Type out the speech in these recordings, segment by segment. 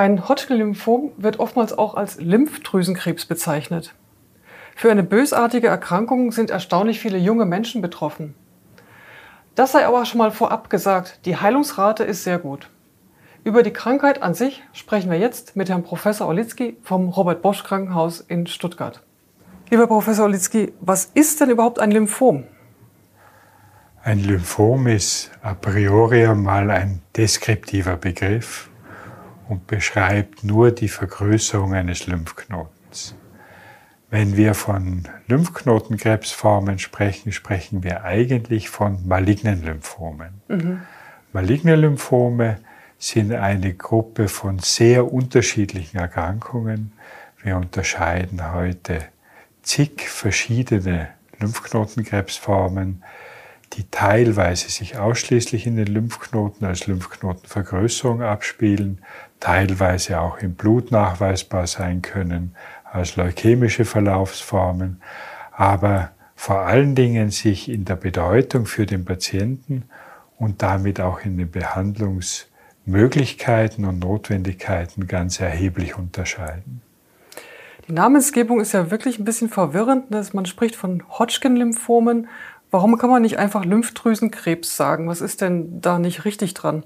Ein Hodgkin-Lymphom wird oftmals auch als Lymphdrüsenkrebs bezeichnet. Für eine bösartige Erkrankung sind erstaunlich viele junge Menschen betroffen. Das sei aber schon mal vorab gesagt, die Heilungsrate ist sehr gut. Über die Krankheit an sich sprechen wir jetzt mit Herrn Professor Olitzky vom Robert Bosch Krankenhaus in Stuttgart. Lieber Professor Olitzky, was ist denn überhaupt ein Lymphom? Ein Lymphom ist a priori einmal ein deskriptiver Begriff und beschreibt nur die Vergrößerung eines Lymphknotens. Wenn wir von Lymphknotenkrebsformen sprechen, sprechen wir eigentlich von malignen Lymphomen. Mhm. Maligne Lymphome sind eine Gruppe von sehr unterschiedlichen Erkrankungen. Wir unterscheiden heute zig verschiedene Lymphknotenkrebsformen, die teilweise sich ausschließlich in den Lymphknoten als Lymphknotenvergrößerung abspielen, teilweise auch im Blut nachweisbar sein können als leukämische Verlaufsformen, aber vor allen Dingen sich in der Bedeutung für den Patienten und damit auch in den Behandlungsmöglichkeiten und Notwendigkeiten ganz erheblich unterscheiden. Die Namensgebung ist ja wirklich ein bisschen verwirrend. Dass man spricht von Hodgkin-Lymphomen. Warum kann man nicht einfach Lymphdrüsenkrebs sagen? Was ist denn da nicht richtig dran?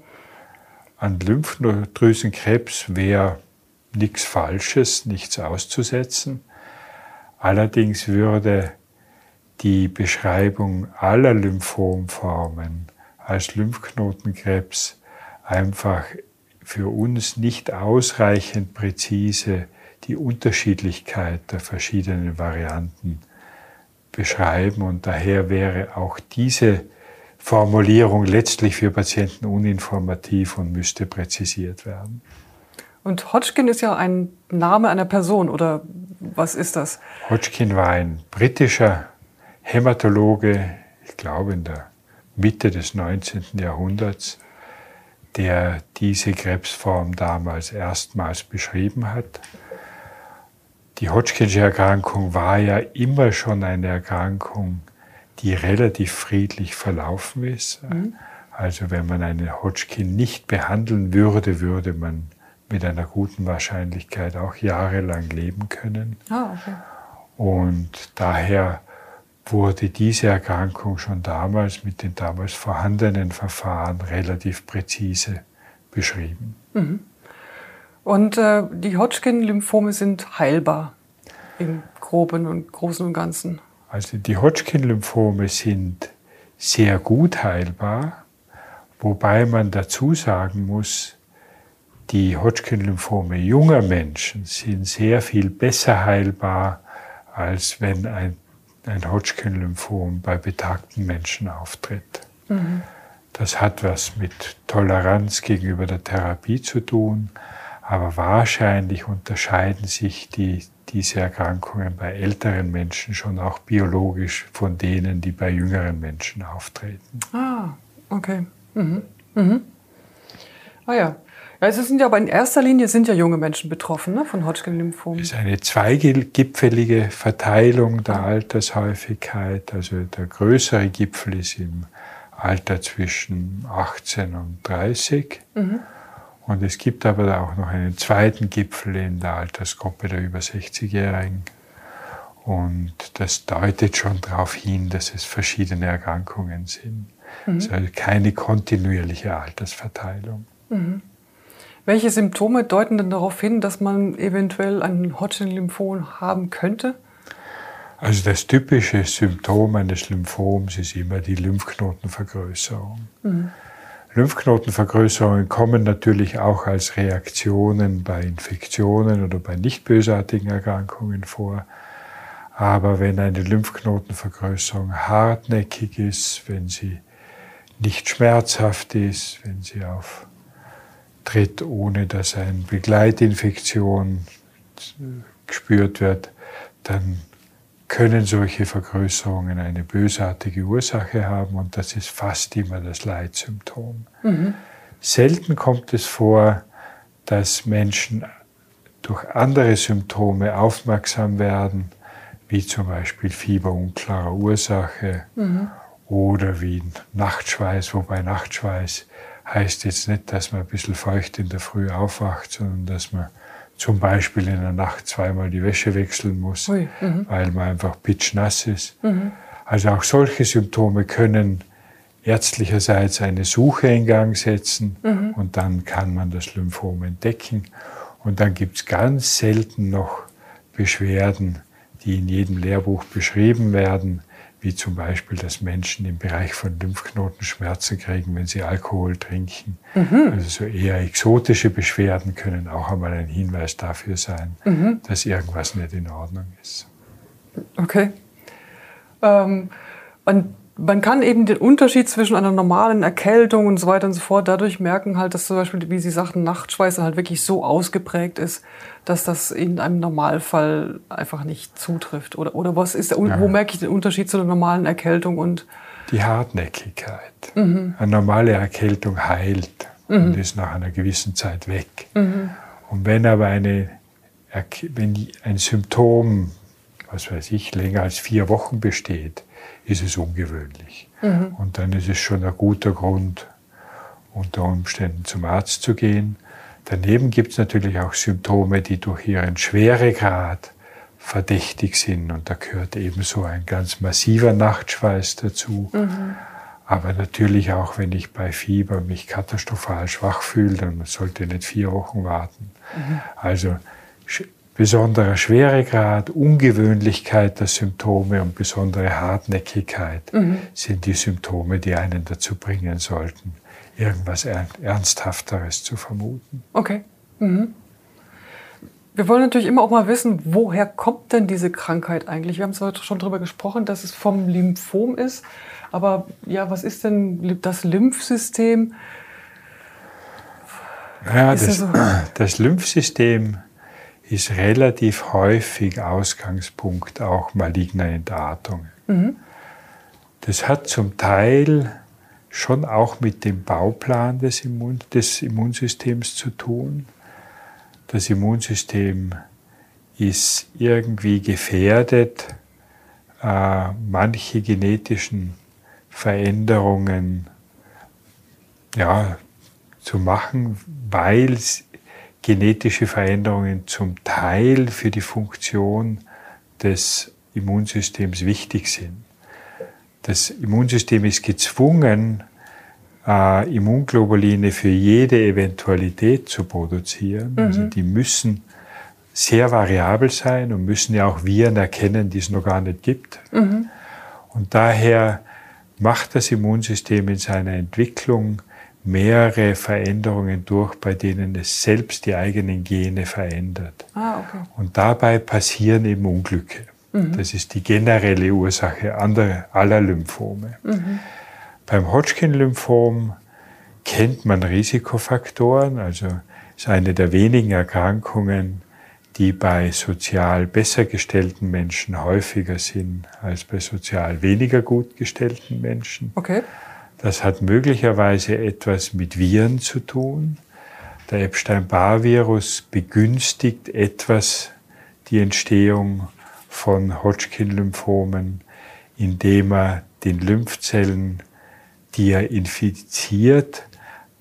An Lymphdrüsenkrebs wäre nichts Falsches, nichts auszusetzen. Allerdings würde die Beschreibung aller Lymphomformen als Lymphknotenkrebs einfach für uns nicht ausreichend präzise die Unterschiedlichkeit der verschiedenen Varianten beschreiben und daher wäre auch diese Formulierung letztlich für Patienten uninformativ und müsste präzisiert werden. Und Hodgkin ist ja ein Name einer Person oder was ist das? Hodgkin war ein britischer Hämatologe, ich glaube in der Mitte des 19. Jahrhunderts, der diese Krebsform damals erstmals beschrieben hat. Die Hodgkinsche Erkrankung war ja immer schon eine Erkrankung, die relativ friedlich verlaufen ist. Mhm. Also wenn man eine Hodgkin nicht behandeln würde, würde man mit einer guten Wahrscheinlichkeit auch jahrelang leben können. Ah, okay. Und daher wurde diese Erkrankung schon damals mit den damals vorhandenen Verfahren relativ präzise beschrieben. Mhm. Und äh, die Hodgkin-Lymphome sind heilbar im Groben und Großen und Ganzen. Also die Hodgkin-Lymphome sind sehr gut heilbar, wobei man dazu sagen muss, die Hodgkin-Lymphome junger Menschen sind sehr viel besser heilbar, als wenn ein, ein Hodgkin-Lymphom bei betagten Menschen auftritt. Mhm. Das hat was mit Toleranz gegenüber der Therapie zu tun, aber wahrscheinlich unterscheiden sich die diese Erkrankungen bei älteren Menschen schon auch biologisch von denen, die bei jüngeren Menschen auftreten. Ah, okay. Mhm. Mhm. Ah ja. ja. Es sind ja aber in erster Linie sind ja junge Menschen betroffen ne, von Hodgkin-Lymphom. Es ist eine zweigipfelige Verteilung der Altershäufigkeit. Also der größere Gipfel ist im Alter zwischen 18 und 30. Mhm. Und es gibt aber auch noch einen zweiten Gipfel in der Altersgruppe der über 60-Jährigen. Und das deutet schon darauf hin, dass es verschiedene Erkrankungen sind. Mhm. Also keine kontinuierliche Altersverteilung. Mhm. Welche Symptome deuten denn darauf hin, dass man eventuell ein Hodgkin-Lymphom haben könnte? Also das typische Symptom eines Lymphoms ist immer die Lymphknotenvergrößerung. Mhm. Lymphknotenvergrößerungen kommen natürlich auch als Reaktionen bei Infektionen oder bei nicht bösartigen Erkrankungen vor. Aber wenn eine Lymphknotenvergrößerung hartnäckig ist, wenn sie nicht schmerzhaft ist, wenn sie auftritt, ohne dass eine Begleitinfektion gespürt wird, dann können solche Vergrößerungen eine bösartige Ursache haben und das ist fast immer das Leitsymptom. Mhm. Selten kommt es vor, dass Menschen durch andere Symptome aufmerksam werden, wie zum Beispiel Fieber unklarer Ursache mhm. oder wie Nachtschweiß, wobei Nachtschweiß heißt jetzt nicht, dass man ein bisschen feucht in der Früh aufwacht, sondern dass man zum Beispiel in der Nacht zweimal die Wäsche wechseln muss, Ui, mhm. weil man einfach pitschnass ist. Mhm. Also auch solche Symptome können ärztlicherseits eine Suche in Gang setzen mhm. und dann kann man das Lymphom entdecken. Und dann gibt es ganz selten noch Beschwerden, die in jedem Lehrbuch beschrieben werden, wie zum Beispiel, dass Menschen im Bereich von Lymphknoten Schmerzen kriegen, wenn sie Alkohol trinken. Mhm. Also so eher exotische Beschwerden können auch einmal ein Hinweis dafür sein, mhm. dass irgendwas nicht in Ordnung ist. Okay. Ähm, und man kann eben den Unterschied zwischen einer normalen Erkältung und so weiter und so fort dadurch merken, halt, dass zum Beispiel, wie Sie sagten, Nachtschweiß halt wirklich so ausgeprägt ist, dass das in einem Normalfall einfach nicht zutrifft. Oder, oder was ist der, ja. wo merke ich den Unterschied zu einer normalen Erkältung und die Hartnäckigkeit. Mhm. Eine normale Erkältung heilt mhm. und ist nach einer gewissen Zeit weg. Mhm. Und wenn aber eine, wenn ein Symptom, was weiß ich, länger als vier Wochen besteht, ist es ungewöhnlich. Mhm. Und dann ist es schon ein guter Grund, unter Umständen zum Arzt zu gehen. Daneben gibt es natürlich auch Symptome, die durch ihren Schweregrad verdächtig sind. Und da gehört ebenso ein ganz massiver Nachtschweiß dazu. Mhm. Aber natürlich auch, wenn ich bei Fieber mich katastrophal schwach fühle, dann sollte ich nicht vier Wochen warten. Mhm. Also besonderer Schweregrad, Ungewöhnlichkeit der Symptome und besondere Hartnäckigkeit mhm. sind die Symptome, die einen dazu bringen sollten, irgendwas Ernsthafteres zu vermuten. Okay. Mhm. Wir wollen natürlich immer auch mal wissen, woher kommt denn diese Krankheit eigentlich? Wir haben zwar schon darüber gesprochen, dass es vom Lymphom ist, aber ja, was ist denn das Lymphsystem? Ja, das, so? das Lymphsystem ist relativ häufig Ausgangspunkt auch maligner Entartungen. Mhm. Das hat zum Teil schon auch mit dem Bauplan des, Immun des Immunsystems zu tun. Das Immunsystem ist irgendwie gefährdet, äh, manche genetischen Veränderungen ja, zu machen, weil genetische Veränderungen zum Teil für die Funktion des Immunsystems wichtig sind. Das Immunsystem ist gezwungen, äh, Immunglobuline für jede Eventualität zu produzieren. Mhm. Also die müssen sehr variabel sein und müssen ja auch Viren erkennen, die es noch gar nicht gibt. Mhm. Und daher macht das Immunsystem in seiner Entwicklung mehrere Veränderungen durch, bei denen es selbst die eigenen Gene verändert. Ah, okay. Und dabei passieren eben Unglücke. Mhm. Das ist die generelle Ursache aller Lymphome. Mhm. Beim Hodgkin-Lymphom kennt man Risikofaktoren, also ist eine der wenigen Erkrankungen, die bei sozial besser gestellten Menschen häufiger sind als bei sozial weniger gut gestellten Menschen. Okay. Das hat möglicherweise etwas mit Viren zu tun. Der Epstein-Barr-Virus begünstigt etwas die Entstehung von Hodgkin-Lymphomen, indem er den Lymphzellen, die er infiziert,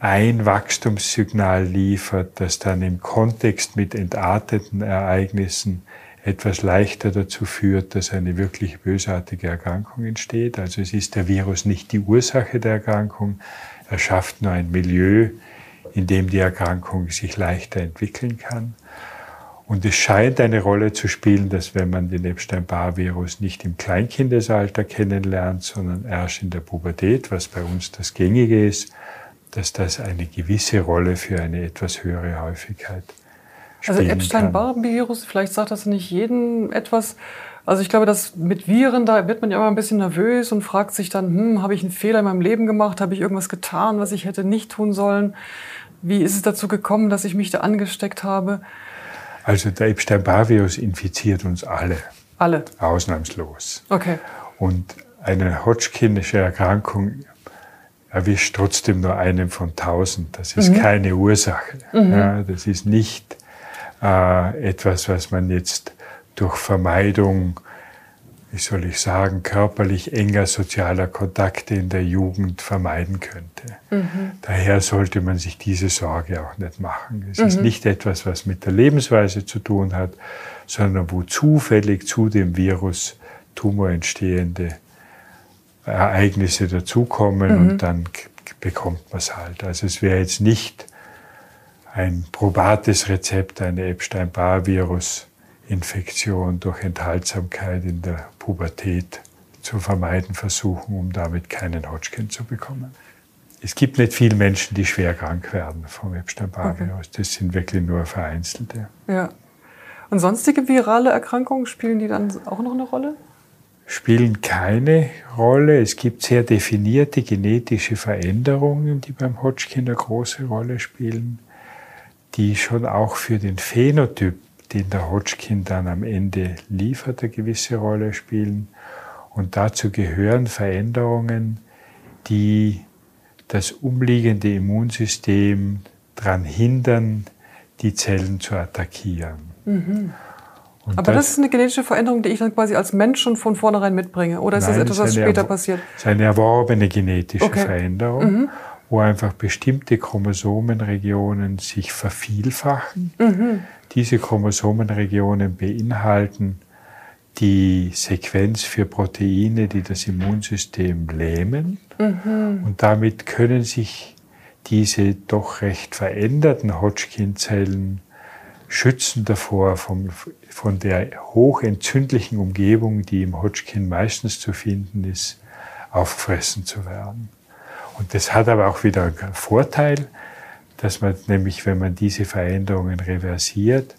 ein Wachstumssignal liefert, das dann im Kontext mit entarteten Ereignissen etwas leichter dazu führt, dass eine wirklich bösartige Erkrankung entsteht. Also es ist der Virus nicht die Ursache der Erkrankung, er schafft nur ein Milieu, in dem die Erkrankung sich leichter entwickeln kann. Und es scheint eine Rolle zu spielen, dass wenn man den Epstein-Barr-Virus nicht im Kleinkindesalter kennenlernt, sondern erst in der Pubertät, was bei uns das Gängige ist, dass das eine gewisse Rolle für eine etwas höhere Häufigkeit also Epstein-Barr-Virus, vielleicht sagt das nicht jedem etwas. Also ich glaube, dass mit Viren, da wird man ja immer ein bisschen nervös und fragt sich dann, hm, habe ich einen Fehler in meinem Leben gemacht? Habe ich irgendwas getan, was ich hätte nicht tun sollen? Wie ist es dazu gekommen, dass ich mich da angesteckt habe? Also der Epstein-Barr-Virus infiziert uns alle. Alle? Ausnahmslos. Okay. Und eine Hodgkinische Erkrankung erwischt trotzdem nur einen von tausend. Das ist mhm. keine Ursache. Mhm. Ja, das ist nicht äh, etwas, was man jetzt durch Vermeidung wie soll ich sagen, körperlich enger sozialer Kontakte in der Jugend vermeiden könnte. Mhm. Daher sollte man sich diese Sorge auch nicht machen. Es mhm. ist nicht etwas, was mit der Lebensweise zu tun hat, sondern wo zufällig zu dem Virus tumorentstehende Ereignisse dazukommen mhm. und dann bekommt man es halt. Also es wäre jetzt nicht ein probates Rezept, eine Epstein-Barr-Virus- Infektion durch Enthaltsamkeit in der Pubertät zu vermeiden versuchen, um damit keinen Hodgkin zu bekommen. Es gibt nicht viele Menschen, die schwer krank werden vom Epstein-Barr-Virus. Okay. Das sind wirklich nur vereinzelte. Ja. Und sonstige virale Erkrankungen spielen die dann auch noch eine Rolle? Spielen keine Rolle. Es gibt sehr definierte genetische Veränderungen, die beim Hodgkin eine große Rolle spielen, die schon auch für den Phänotyp den der Hodgkin dann am Ende liefert, eine gewisse Rolle spielen. Und dazu gehören Veränderungen, die das umliegende Immunsystem daran hindern, die Zellen zu attackieren. Mhm. Aber das, das, ist eine genetische Veränderung, die ich dann quasi als Mensch schon von vornherein mitbringe? Oder ist nein, das etwas, was später passiert? Es ist eine erworbene genetische okay. Veränderung. Mhm wo einfach bestimmte Chromosomenregionen sich vervielfachen. Mhm. Diese Chromosomenregionen beinhalten die Sequenz für Proteine, die das Immunsystem lähmen. Mhm. Und damit können sich diese doch recht veränderten Hodgkin-Zellen schützen davor, vom, von der hochentzündlichen Umgebung, die im Hodgkin meistens zu finden ist, auffressen zu werden. Und das hat aber auch wieder einen Vorteil, dass man nämlich, wenn man diese Veränderungen reversiert,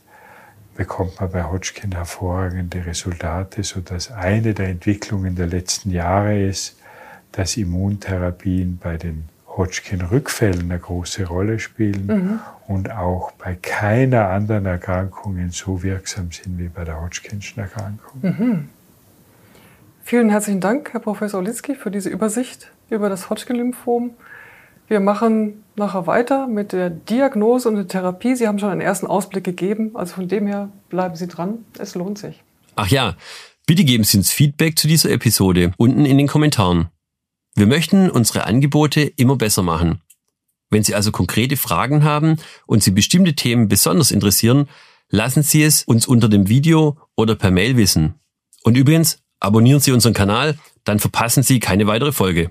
bekommt man bei Hodgkin hervorragende Resultate, sodass eine der Entwicklungen der letzten Jahre ist, dass Immuntherapien bei den Hodgkin-Rückfällen eine große Rolle spielen mhm. und auch bei keiner anderen Erkrankung so wirksam sind wie bei der Hodgkinschen Erkrankung. Mhm. Vielen herzlichen Dank, Herr Professor Olitzky, für diese Übersicht über das Hodgkin-Lymphom. Wir machen nachher weiter mit der Diagnose und der Therapie. Sie haben schon einen ersten Ausblick gegeben, also von dem her bleiben Sie dran. Es lohnt sich. Ach ja, bitte geben Sie uns Feedback zu dieser Episode unten in den Kommentaren. Wir möchten unsere Angebote immer besser machen. Wenn Sie also konkrete Fragen haben und Sie bestimmte Themen besonders interessieren, lassen Sie es uns unter dem Video oder per Mail wissen. Und übrigens, abonnieren Sie unseren Kanal, dann verpassen Sie keine weitere Folge.